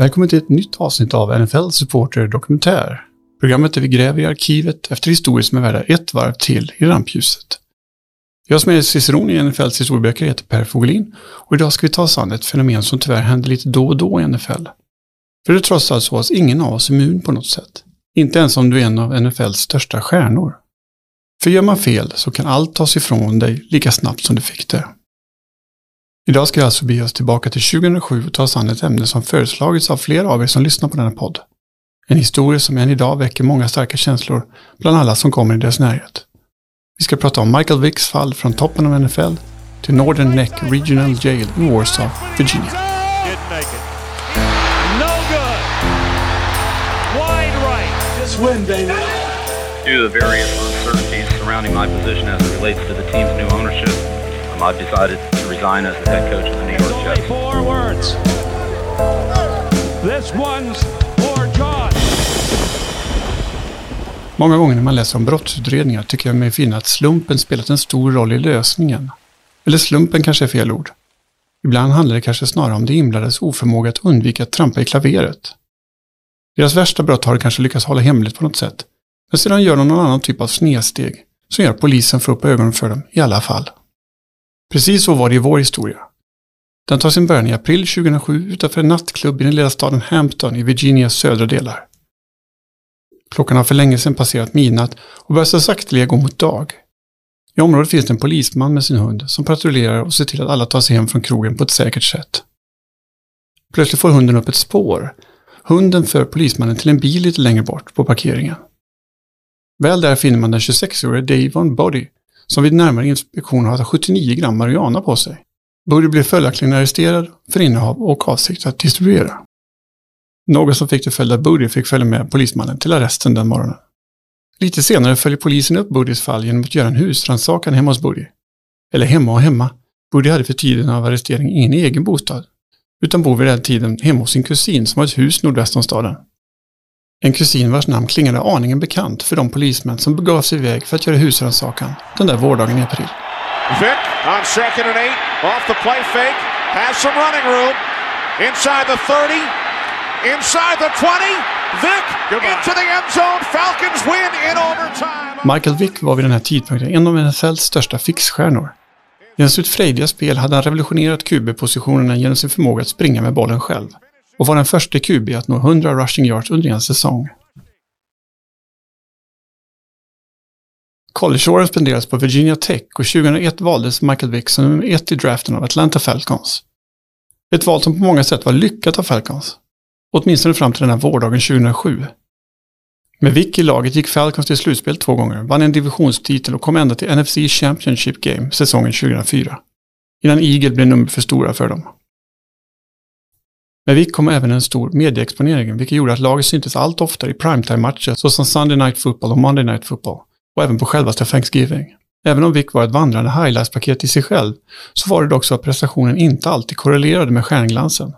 Välkommen till ett nytt avsnitt av NFL Supporter Dokumentär. Programmet där vi gräver i arkivet efter historier som är värda ett varv till i rampljuset. Jag som är ciceron i NFLs historieböcker heter Per Fogelin och idag ska vi ta oss an ett fenomen som tyvärr händer lite då och då i NFL. För det är trots allt så att ingen av oss är immun på något sätt. Inte ens om du är en av NFLs största stjärnor. För gör man fel så kan allt tas ifrån dig lika snabbt som du fick det. Idag ska vi alltså bege oss tillbaka till 2007 och ta oss an ett ämne som föreslagits av flera av er som lyssnar på denna podd. En historia som än idag väcker många starka känslor bland alla som kommer i deras närhet. Vi ska prata om Michael Vicks fall från toppen av NFL till Northern Neck Regional Jail i Warsaw, Virginia. Due to the various uncertainties surrounding my position as it relates to the team's new ownership, I've decided to resign as the head coach of the New York Only Jets. four words. This one's for John. Många gånger när man läser om brottsutredningar tycker jag mig finna att slumpen spelat en stor roll i lösningen. Eller slumpen kanske är fel ord. Ibland handlar det kanske snarare om de inblandades oförmåga att undvika att trampa i klaveret. Deras värsta brott har de kanske lyckats hålla hemligt på något sätt. Men sedan gör de någon annan typ av snedsteg som gör att polisen får upp ögonen för dem i alla fall. Precis så var det i vår historia. Den tar sin början i april 2007 utanför en nattklubb i den lilla staden Hampton i Virginias södra delar. Klockan har för länge sedan passerat midnatt och börjar så sakteliga gå mot dag. I området finns det en polisman med sin hund som patrullerar och ser till att alla tar sig hem från krogen på ett säkert sätt. Plötsligt får hunden upp ett spår. Hunden för polismannen till en bil lite längre bort på parkeringen. Väl där finner man den 26-årige Davon Body som vid närmare inspektion har 79 gram marijuana på sig. Body blev följaktligen arresterad för innehav och avsikt att distribuera. Något som fick till följd att Body fick följa med polismannen till arresten den morgonen. Lite senare följer polisen upp Bodys fall genom att göra en husrannsakan hemma hos Body. Eller hemma och hemma. Body hade för tiden av arrestering ingen egen bostad, utan bor vid den tiden hemma hos sin kusin som har ett hus nordväst om staden. En kusin vars namn klingade aningen bekant för de polismän som begav sig iväg för att göra husrannsakan den där vårdagen i april. Vick on second and eight, off the play fake, has some running room. Inside the 30, inside the 20. Vick into the end zone. Falcons win in overtime. Michael Vick var vid den här tidpunkten en av NFLs största fixstjärnor. Genom sitt frejdiga spel hade han revolutionerat QB-positionerna genom sin förmåga att springa med bollen själv och var den första QB att nå 100 rushing yards under en säsong. Collegeåren spenderades på Virginia Tech och 2001 valdes Michael Vick som nummer ett i draften av Atlanta Falcons. Ett val som på många sätt var lyckat av Falcons. Åtminstone fram till den här vårdagen 2007. Med Vick i laget gick Falcons till slutspel två gånger, vann en divisionstitel och kom ända till NFC Championship Game säsongen 2004. Innan Eagle blev nummer för stora för dem. Med Vick kom även en stor medieexponering, vilket gjorde att laget syntes allt oftare i primetime-matcher såsom Sunday Night Football och Monday Night Football, och även på självaste Thanksgiving. Även om Vick var ett vandrande highlights-paket i sig själv, så var det dock så att prestationen inte alltid korrelerade med stjärnglansen.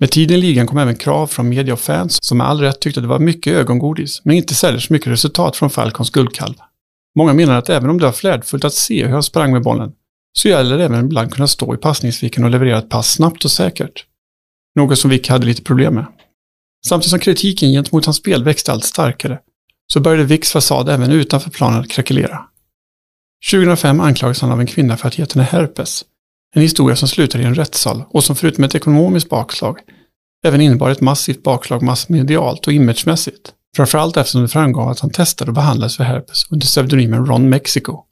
Med tiden i ligan kom även krav från media och fans som med all rätt tyckte att det var mycket ögongodis, men inte särskilt mycket resultat från Falcons guldkalv. Många menar att även om det var flärdfullt att se hur han sprang med bollen, så gäller det även ibland kunna stå i passningsviken och leverera ett pass snabbt och säkert. Något som Vick hade lite problem med. Samtidigt som kritiken gentemot hans spel växte allt starkare, så började Vicks fasad även utanför planen att krackelera. 2005 anklagades han av en kvinna för att gett henne herpes, en historia som slutade i en rättssal och som förutom ett ekonomiskt bakslag även innebar ett massivt bakslag massmedialt och imagemässigt. Framförallt eftersom det framgav att han testade och behandlades för herpes under pseudonymen Ron Mexico.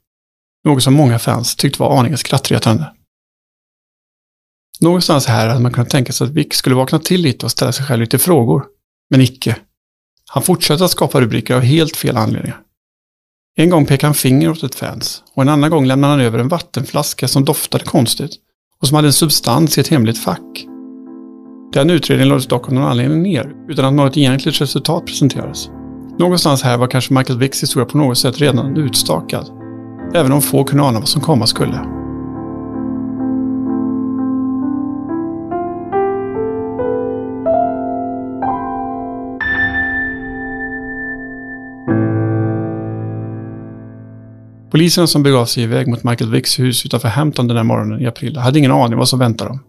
Något som många fans tyckte var aningen skrattretande. Någonstans här hade man kunnat tänka sig att Vic skulle vakna till lite och ställa sig själv lite frågor. Men icke. Han fortsatte att skapa rubriker av helt fel anledningar. En gång pekade han finger åt ett fans och en annan gång lämnade han över en vattenflaska som doftade konstigt och som hade en substans i ett hemligt fack. Den utredningen lades dock av någon anledning ner utan att något egentligt resultat presenterades. Någonstans här var kanske Michael Vicks historia på något sätt redan utstakad. Även om få kunde ana vad som komma skulle. Poliserna som begav sig iväg mot Michael Vicks hus utanför Hampton den där morgonen i april hade ingen aning vad som väntade dem.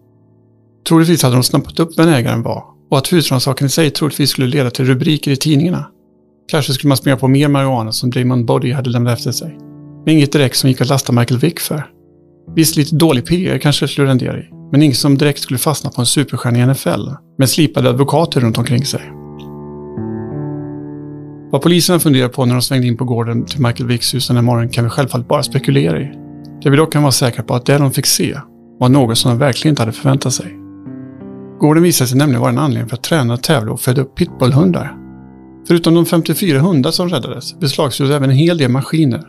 Troligtvis hade de snappat upp vem ägaren var och att husrannsakan i sig troligtvis skulle leda till rubriker i tidningarna. Kanske skulle man springa på mer marijuana som Damon Body hade lämnat efter sig. Men inget direkt som gick att lasta Michael Vick för. Visst, lite dålig PR kanske det skulle rendera i, men inget som direkt skulle fastna på en superstjärna i NFL med slipade advokater runt omkring sig. Vad poliserna funderade på när de svängde in på gården till Michael Wicks hus den här morgonen kan vi självfallet bara spekulera i. Det vi dock kan vara säkra på att det de fick se var något som de verkligen inte hade förväntat sig. Gården visade sig nämligen vara en anledning för att träna, tävla och föda upp pitbullhundar. Förutom de 54 hundar som räddades beslagtogs även en hel del maskiner.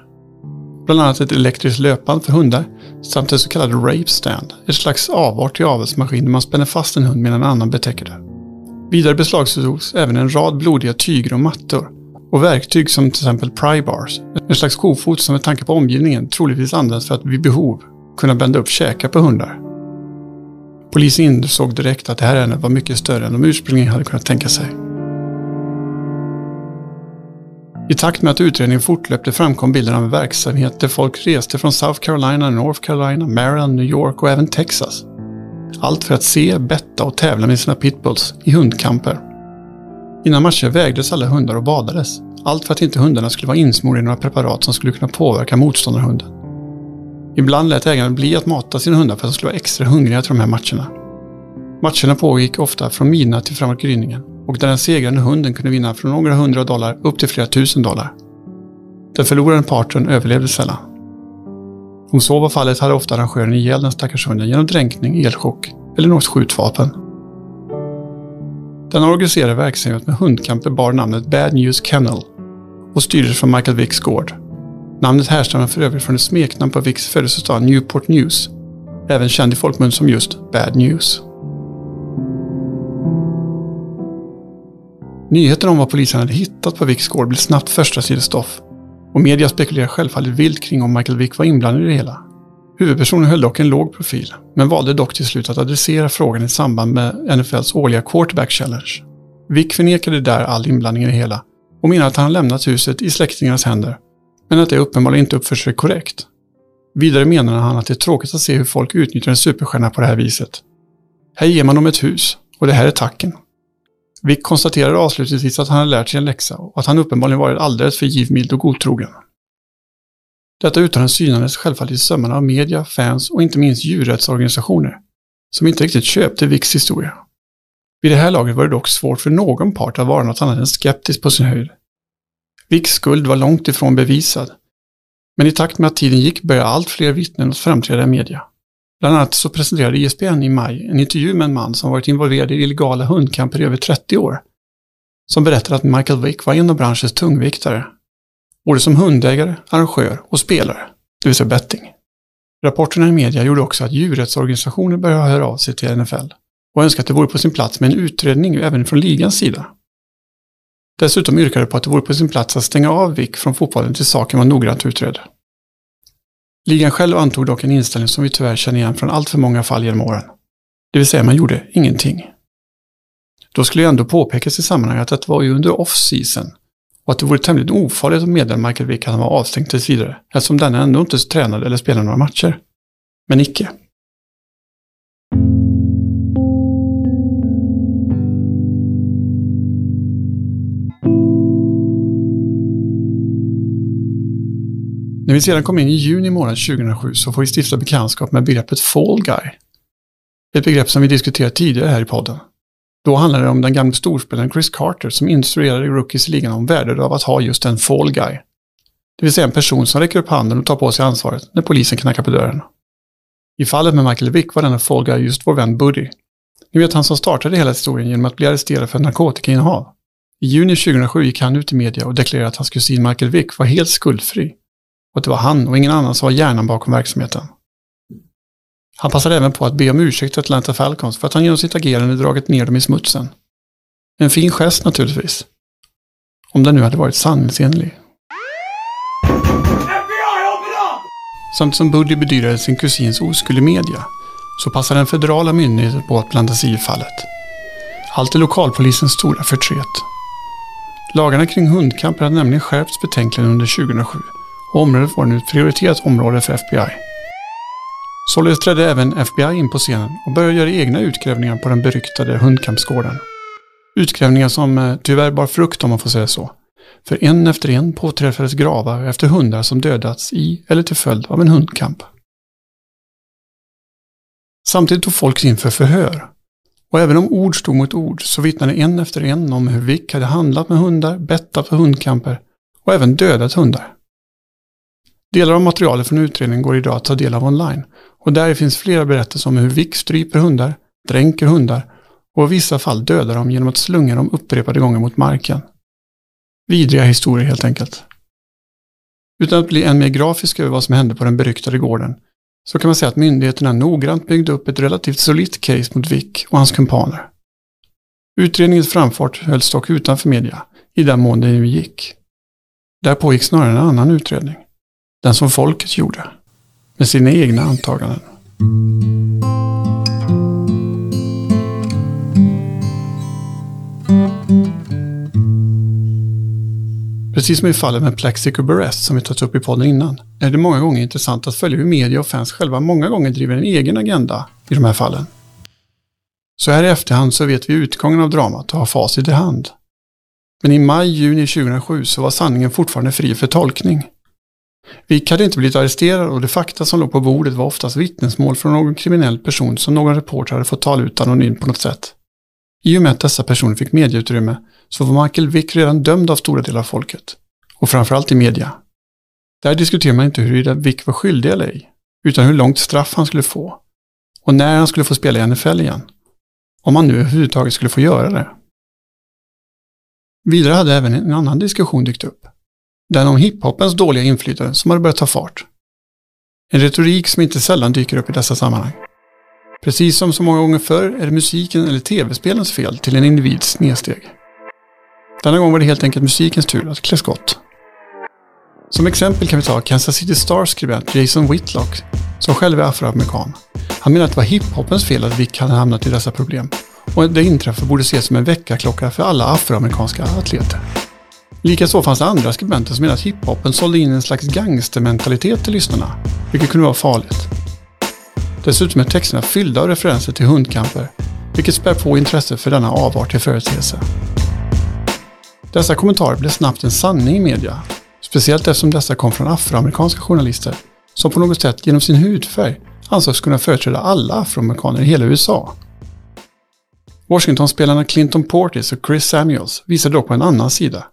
Bland annat ett elektriskt löpband för hundar samt en så kallad rape stand, ett slags avart till avelsmaskin där man spänner fast en hund medan en annan betäcker det. Vidare beslagtogs även en rad blodiga tyger och mattor och verktyg som till exempel prybars. en slags kofot som med tanke på omgivningen troligtvis används för att vid behov kunna bända upp käkar på hundar. Polisen insåg direkt att det här ärendet var mycket större än de ursprungligen hade kunnat tänka sig. I takt med att utredningen fortlöpte framkom bilden av en verksamhet där folk reste från South Carolina, North Carolina, Maryland, New York och även Texas. Allt för att se, betta och tävla med sina pitbulls i hundkamper. Innan matcher vägdes alla hundar och badades. Allt för att inte hundarna skulle vara insmorda i några preparat som skulle kunna påverka motståndarhunden. Ibland lät ägaren bli att mata sina hundar för att de skulle vara extra hungriga till de här matcherna. Matcherna pågick ofta från midnatt till framåt gryningen och där den segrande hunden kunde vinna från några hundra dollar upp till flera tusen dollar. Den förlorande parten överlevde sällan. Om så var fallet hade ofta arrangören ihjäl den stackars hunden genom dränkning, elchock eller något skjutvapen. Den organiserade verksamhet med hundkamper bar namnet Bad News Kennel och styrdes från Michael Vicks gård. Namnet härstammar för övrigt från ett smeknamn på Vicks födelsestad Newport News, även känd i folkmun som just Bad News. Nyheten om vad polisen hade hittat på Vicks gård blev snabbt första sidestoff och media spekulerade självfallet vilt kring om Michael Vick var inblandad i det hela. Huvudpersonen höll dock en låg profil, men valde dock till slut att adressera frågan i samband med NFLs årliga Quarterback Challenge. Vick förnekade där all inblandning i det hela och menar att han lämnat huset i släktingarnas händer, men att det uppenbarligen inte uppför sig korrekt. Vidare menade han att det är tråkigt att se hur folk utnyttjar en superstjärna på det här viset. Här ger man dem ett hus, och det här är tacken. Vick konstaterade avslutningsvis att han har lärt sig en läxa och att han uppenbarligen varit alldeles för givmild och godtrogen. Detta uttalande synades självfallet i sömmarna av media, fans och inte minst djurrättsorganisationer, som inte riktigt köpte Vicks historia. Vid det här laget var det dock svårt för någon part att vara något annat än skeptisk på sin höjd. Vicks skuld var långt ifrån bevisad, men i takt med att tiden gick började allt fler vittnen att framträda i media. Bland annat så presenterade ISPN i maj en intervju med en man som varit involverad i illegala hundkamper i över 30 år. Som berättade att Michael Vick var en av branschens tungviktare både som hundägare, arrangör och spelare, det vill säga betting. Rapporterna i media gjorde också att djurrättsorganisationer började höra av sig till NFL och önskade att det vore på sin plats med en utredning även från ligans sida. Dessutom yrkade på att det vore på sin plats att stänga av Vick från fotbollen tills saken var noggrant utredd. Ligan själv antog dock en inställning som vi tyvärr känner igen från allt för många fall genom åren. Det vill säga man gjorde ingenting. Då skulle jag ändå påpekas i sammanhanget att det var ju under off-season och att det vore tämligen ofarligt om meddelade Michael Vick att han var avstängd tills vidare, eftersom denne ändå inte tränade eller spelade några matcher. Men icke. När vi sedan kom in i juni månad 2007 så får vi stifta bekantskap med begreppet Fall Guy. Ett begrepp som vi diskuterat tidigare här i podden. Då handlade det om den gamla storspelaren Chris Carter som instruerade rookies i ligan om värdet av att ha just en fall guy. Det vill säga en person som räcker upp handen och tar på sig ansvaret när polisen knackar på dörren. I fallet med Michael Vick var denna fall guy just vår vän Buddy. Ni vet han som startade hela historien genom att bli arresterad för narkotikainnehav. I juni 2007 gick han ut i media och deklarerade att hans kusin Michael Vick var helt skuldfri. Och att det var han och ingen annan som var hjärnan bakom verksamheten. Han passade även på att be om ursäkt till Atlanta Falcons för att han genom sitt agerande dragit ner dem i smutsen. En fin gest naturligtvis. Om den nu hade varit sanningsenlig. Samtidigt som Buddy bedyrade sin kusins oskuld i media så passade den federala myndigheten på att blanda sig i fallet. Allt är lokalpolisens stora förtret. Lagarna kring hundkamper hade nämligen skärpts betänkligen under 2007 och området var nu ett prioriterat område för FBI. Således trädde även FBI in på scenen och började göra egna utgrävningar på den beryktade hundkampsgården. Utgrävningar som eh, tyvärr bar frukt om man får säga så. För en efter en påträffades gravar efter hundar som dödats i eller till följd av en hundkamp. Samtidigt tog folk in för förhör. Och även om ord stod mot ord så vittnade en efter en om hur Vick hade handlat med hundar, bettat för hundkamper och även dödat hundar. Delar av materialet från utredningen går idag att ta del av online och där finns flera berättelser om hur Vick stryper hundar, dränker hundar och i vissa fall dödar dem genom att slunga dem upprepade gånger mot marken. Vidriga historier helt enkelt. Utan att bli än mer grafisk över vad som hände på den beryktade gården så kan man säga att myndigheterna noggrant byggde upp ett relativt solitt case mot Vick och hans kumpaner. Utredningens framfart hölls dock utanför media, i den mån det nu gick. Där pågick snarare en annan utredning. Den som folket gjorde. Med sina egna antaganden. Precis som i fallet med Plexico Burrest som vi tagit upp i podden innan, är det många gånger intressant att följa hur media och fans själva många gånger driver en egen agenda i de här fallen. Så här i efterhand så vet vi utgången av dramat och har facit i hand. Men i maj-juni 2007 så var sanningen fortfarande fri för tolkning. Wick hade inte blivit arresterad och de fakta som låg på bordet var oftast vittnesmål från någon kriminell person som någon reporter hade fått tala ut anonymt på något sätt. I och med att dessa personer fick medieutrymme så var Michael Wick redan dömd av stora delar av folket. Och framförallt i media. Där diskuterar man inte huruvida Wick var skyldig eller ej, utan hur långt straff han skulle få. Och när han skulle få spela i NFL igen. Om han nu överhuvudtaget skulle få göra det. Vidare hade även en annan diskussion dykt upp. Den om hiphopens dåliga inflytande som hade börjat ta fart. En retorik som inte sällan dyker upp i dessa sammanhang. Precis som så många gånger förr är det musiken eller tv-spelens fel till en individs snedsteg. Denna gång var det helt enkelt musikens tur att klä skott. Som exempel kan vi ta Kansas City Stars skribent Jason Whitlock, som själv är afroamerikan. Han menar att det var hiphopens fel att Vic hade hamnat i dessa problem och det inträffade borde ses som en väckarklocka för alla afroamerikanska atleter. Likaså fanns det andra skribenter som menade att hiphopen sålde in en slags gangstermentalitet till lyssnarna, vilket kunde vara farligt. Dessutom är texterna fyllda av referenser till hundkamper, vilket spär på intresse för denna avartiga företeelse. Dessa kommentarer blev snabbt en sanning i media, speciellt eftersom dessa kom från afroamerikanska journalister som på något sätt genom sin hudfärg ansågs kunna företräda alla afroamerikaner i hela USA. Washington-spelarna Clinton Portis och Chris Samuels visade dock på en annan sida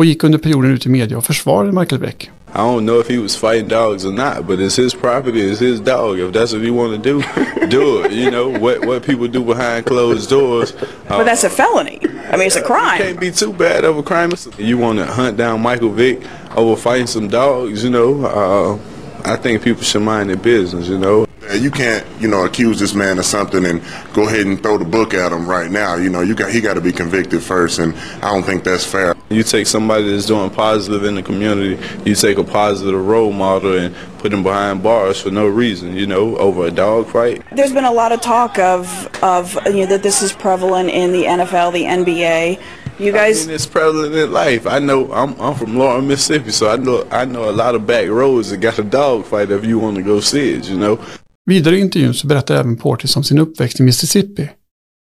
och gick under perioden ut i media och försvarade Michael Beck. I don't know if he was fighting dogs or not, but it's his property, it's his dog. If that's what you want to do, do it. You know what what people do behind closed doors. Uh, But that's a felony. I mean, it's a crime. it crime. can't be too bad of a crime. You want to hunt down Michael Vick over fighting some dogs, you know? Uh, I think people should mind their business, you know. You can't, you know, accuse this man of something and go ahead and throw the book at him right now. You know, you got he got to be convicted first, and I don't think that's fair. You take somebody that's doing positive in the community, you take a positive role model and put them behind bars for no reason, you know, over a dog fight. There's been a lot of talk of of you know that this is prevalent in the NFL, the NBA. You guys, I mean, it's prevalent in life. I know I'm, I'm from Laurel, Mississippi, so I know I know a lot of back roads that got a dog fight if you want to go see it, you know. Vidare i intervjun så berättar även Portis om sin uppväxt i Mississippi.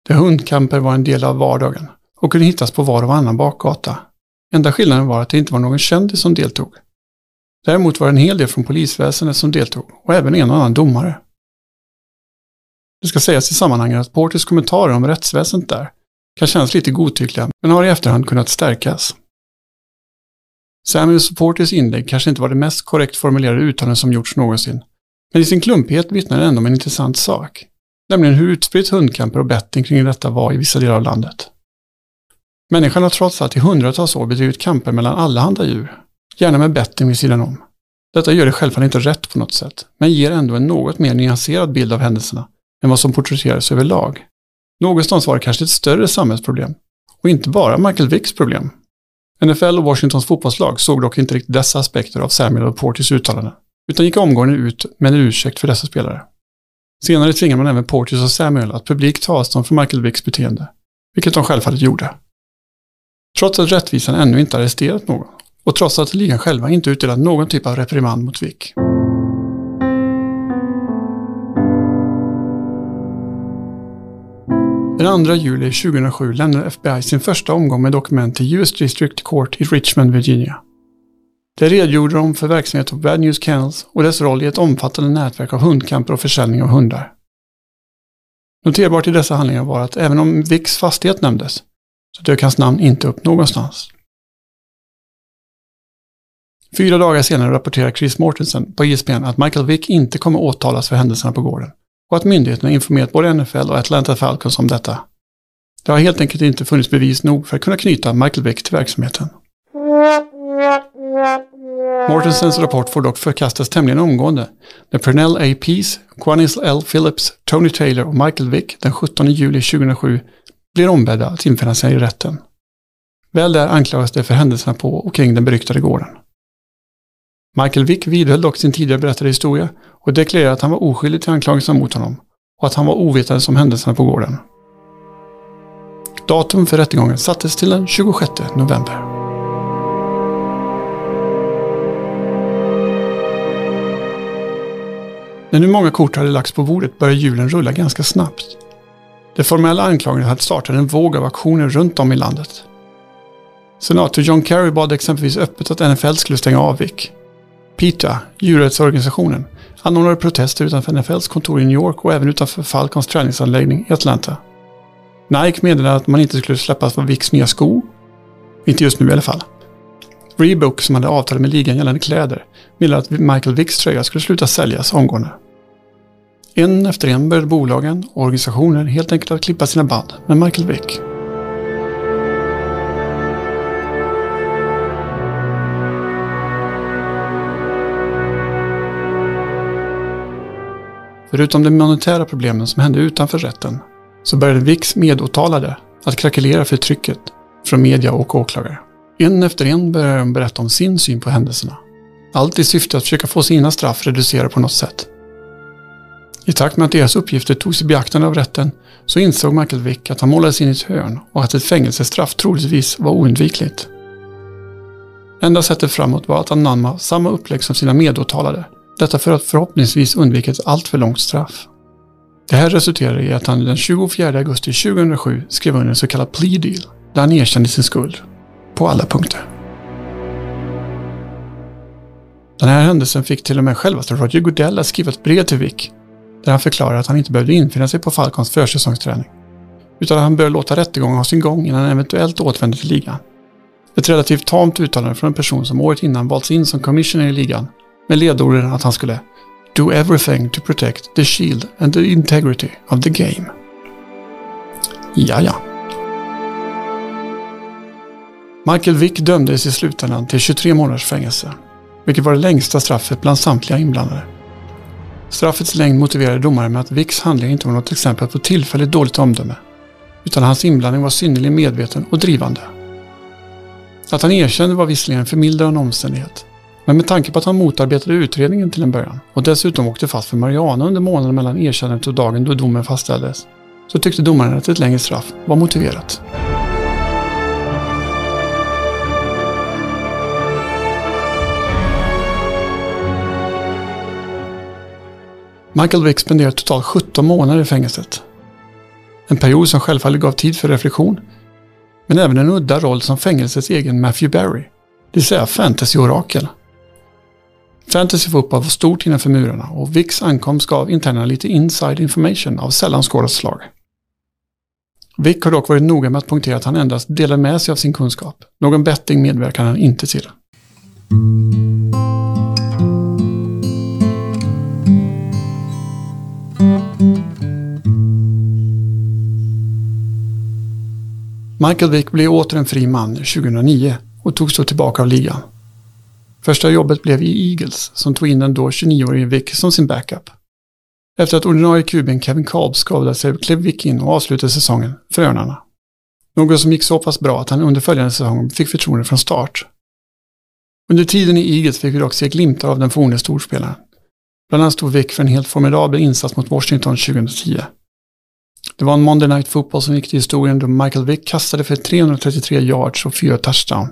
Där hundkamper var en del av vardagen och kunde hittas på var och varannan bakgata. Enda skillnaden var att det inte var någon kändis som deltog. Däremot var det en hel del från polisväsendet som deltog och även en och annan domare. Det ska sägas i sammanhanget att Portis kommentarer om rättsväsendet där kan kännas lite godtyckliga men har i efterhand kunnat stärkas. Samuels och Portis inlägg kanske inte var det mest korrekt formulerade uttalande som gjorts någonsin, men i sin klumpighet vittnar det ändå om en intressant sak. Nämligen hur utspritt hundkamper och betting kring detta var i vissa delar av landet. Människan har trots allt i hundratals år bedrivit kamper mellan allehanda djur, gärna med betting vid sidan om. Detta gör det självfallet inte rätt på något sätt, men ger ändå en något mer nyanserad bild av händelserna än vad som porträtteras överlag. Någonstans var det kanske ett större samhällsproblem, och inte bara Michael Vicks problem. NFL och Washingtons fotbollslag såg dock inte riktigt dessa aspekter av Samuel och Portis uttalanden, utan gick omgående ut med en ursäkt för dessa spelare. Senare tvingade man även Portis och Samuel att publikt ta avstånd från Michael Vicks beteende, vilket de självfallet gjorde. Trots att rättvisan ännu inte arresterat någon, och trots att ligan själva inte utdelat någon typ av reprimand mot Vick. Den 2 juli 2007 lämnade FBI sin första omgång med dokument till US District Court i Richmond, Virginia. Där redogjorde de för verksamheten på Bad News Kennels och dess roll i ett omfattande nätverk av hundkamper och försäljning av hundar. Noterbart i dessa handlingar var att även om Vicks fastighet nämndes, så dök hans namn inte upp någonstans. Fyra dagar senare rapporterar Chris Mortensen på ESPN att Michael Vick inte kommer åtalas för händelserna på gården och att myndigheterna informerat både NFL och Atlanta Falcons om detta. Det har helt enkelt inte funnits bevis nog för att kunna knyta Michael Vick till verksamheten. Mortensens rapport får dock förkastas tämligen omgående när Pernell A. Pease, Quanis L. Phillips, Tony Taylor och Michael Vick den 17 juli 2007 blir ombedda att infinna sig i rätten. Väl där anklagas det för händelserna på och kring den beryktade gården. Michael Wick vidhöll dock sin tidigare berättade historia och deklarerade att han var oskyldig till anklagelserna mot honom och att han var ovetande om händelserna på gården. Datum för rättegången sattes till den 26 november. När nu många kort hade lagts på bordet började hjulen rulla ganska snabbt. De formella anklagelserna hade startat en våg av aktioner runt om i landet. Senator John Kerry bad exempelvis öppet att NFL skulle stänga av Vick. PETA, djurrättsorganisationen, anordnade protester utanför NFLs kontor i New York och även utanför Falcons träningsanläggning i Atlanta. Nike meddelade att man inte skulle släppas på Vicks nya sko. Inte just nu i alla fall. Reebok som hade avtal med ligan gällande kläder meddelade att Michael Vicks tröja skulle sluta säljas omgående. En efter en började bolagen och organisationer helt enkelt att klippa sina band med Michael Beck. Förutom de monetära problemen som hände utanför rätten så började Vicks medåtalade att krackelera för trycket från media och åklagare. En efter en började de berätta om sin syn på händelserna. Allt i syfte att försöka få sina straff reducerade på något sätt. I takt med att deras uppgifter togs i beaktande av rätten så insåg Michael Wick att han målades in i ett hörn och att ett fängelsestraff troligtvis var oundvikligt. Enda sättet framåt var att anamma samma upplägg som sina medåtalade. Detta för att förhoppningsvis undvika ett alltför långt straff. Det här resulterade i att han den 24 augusti 2007 skrev under en så kallad plea deal där han erkände sin skuld. På alla punkter. Den här händelsen fick till och med självaste Roger Goodell att skriva ett brev till Vick där han förklarar att han inte behövde infinna sig på Falcons försäsongsträning. Utan att han bör låta rättegången ha sin gång innan han eventuellt återvänder till ligan. Ett relativt tamt uttalande från en person som året innan valts in som commissioner i ligan med ledorden att han skulle Do everything to protect the shield and the integrity of the game. Ja, ja. Michael Vick dömdes i slutändan till 23 månaders fängelse, vilket var det längsta straffet bland samtliga inblandade. Straffets längd motiverade domaren med att Vicks handling inte var något exempel på tillfälligt dåligt omdöme, utan hans inblandning var synnerligen medveten och drivande. Att han erkände var visserligen en förmildrande omständighet, men med tanke på att han motarbetade utredningen till en början och dessutom åkte fast för Mariana under månaden mellan erkännandet och dagen då domen fastställdes, så tyckte domaren att ett längre straff var motiverat. Michael Wick spenderade totalt 17 månader i fängelset. En period som självfallet gav tid för reflektion, men även en udda roll som fängelsets egen Matthew Barry, det vill säga fantasy-orakel. Fantasy fotboll var stort innanför murarna och Vicks ankomst gav internerna lite inside information av sällan skådat slag. Vick har dock varit noga med att punktera att han endast delar med sig av sin kunskap. Någon betting medverkar han inte till. Michael Vick blev åter en fri man 2009 och togs då tillbaka av ligan. Första jobbet blev i Eagles som tog in den då 29-årige Vick som sin backup. Efter att ordinarie kuben Kevin Cobb skadade sig klev Vick in och avslutade säsongen för Örnarna. Något som gick så pass bra att han under följande säsong fick förtroende från start. Under tiden i Eagles fick vi dock se glimtar av den forne storspelaren. Bland annat stod Vick för en helt formidabel insats mot Washington 2010. Det var en Monday Night Football som gick till historien då Michael Vick kastade för 333 yards och fyra touchdown.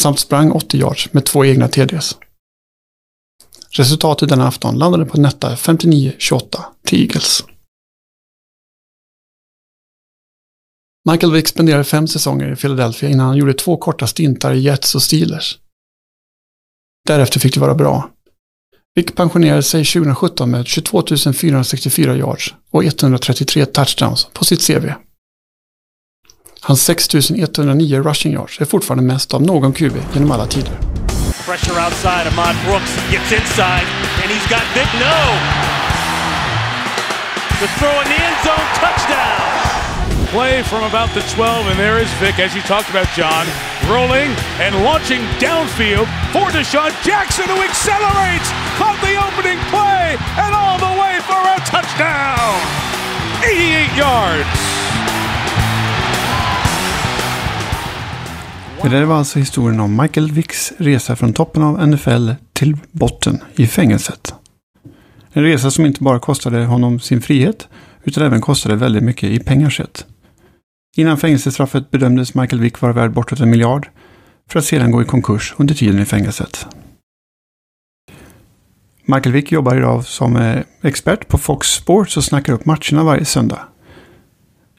Samt sprang 80 yards med två egna TDs. Resultatet denna afton landade på netta 59-28 till Eagles. Michael Vick spenderade fem säsonger i Philadelphia innan han gjorde två korta stintar i Jets och Steelers. Därefter fick det vara bra. Vick pensionerade sig 2017 med 22 464 yards och 133 touchdowns på sitt CV. Hans 6 109 rushing yards är fortfarande mest av någon QB genom alla tider. Pressure outside. Ahmad Brooks gets inside, and he's got Vic. No! The throw in the end zone. Touchdown! Play from about the 12, and there is Vic, as you talked about, John, rolling and launching downfield for Deshaun Jackson, who accelerates, caught the opening play, and all the way for a touchdown! 88 yards! Det där var alltså historien om Michael Vicks resa från toppen av NFL till botten i fängelset. En resa som inte bara kostade honom sin frihet utan även kostade väldigt mycket i pengar sett. Innan fängelsestraffet bedömdes Michael Wick vara värd bortåt en miljard för att sedan gå i konkurs under tiden i fängelset. Michael Wick jobbar idag som eh, expert på Fox Sports och snackar upp matcherna varje söndag.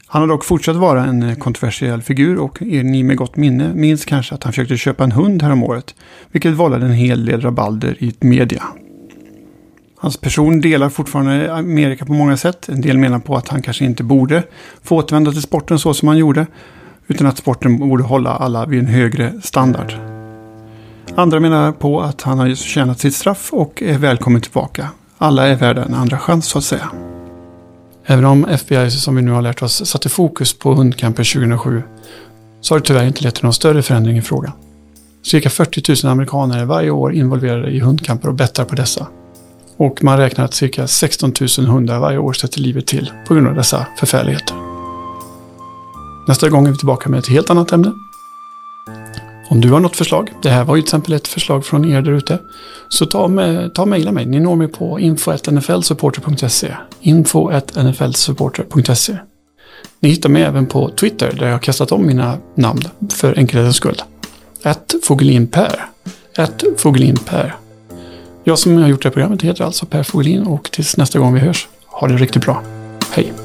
Han har dock fortsatt vara en eh, kontroversiell figur och er ni med gott minne minns kanske att han försökte köpa en hund häromåret, vilket vållade en hel del rabalder i media. Hans person delar fortfarande Amerika på många sätt. En del menar på att han kanske inte borde få återvända till sporten så som han gjorde, utan att sporten borde hålla alla vid en högre standard. Andra menar på att han har tjänat sitt straff och är välkommen tillbaka. Alla är värda en andra chans så att säga. Även om FBI, som vi nu har lärt oss, satte fokus på hundkampen 2007 så har det tyvärr inte lett till någon större förändring i frågan. Cirka 40 000 amerikaner är varje år involverade i hundkamper och bettar på dessa. Och man räknar att cirka 16 000 hundar varje år sätter livet till på grund av dessa förfärligheter. Nästa gång är vi tillbaka med ett helt annat ämne. Om du har något förslag, det här var ju till exempel ett förslag från er där ute, så ta, med, ta och mejla mig. Ni når mig på info.nflsupporter.se info.nflsupporter.se Ni hittar mig även på Twitter där jag har kastat om mina namn för enkelhetens skull. Ett Fogelinper. Ett Fogelinper. Jag som har gjort det här programmet heter alltså Per Fogelin och tills nästa gång vi hörs, ha det riktigt bra. Hej!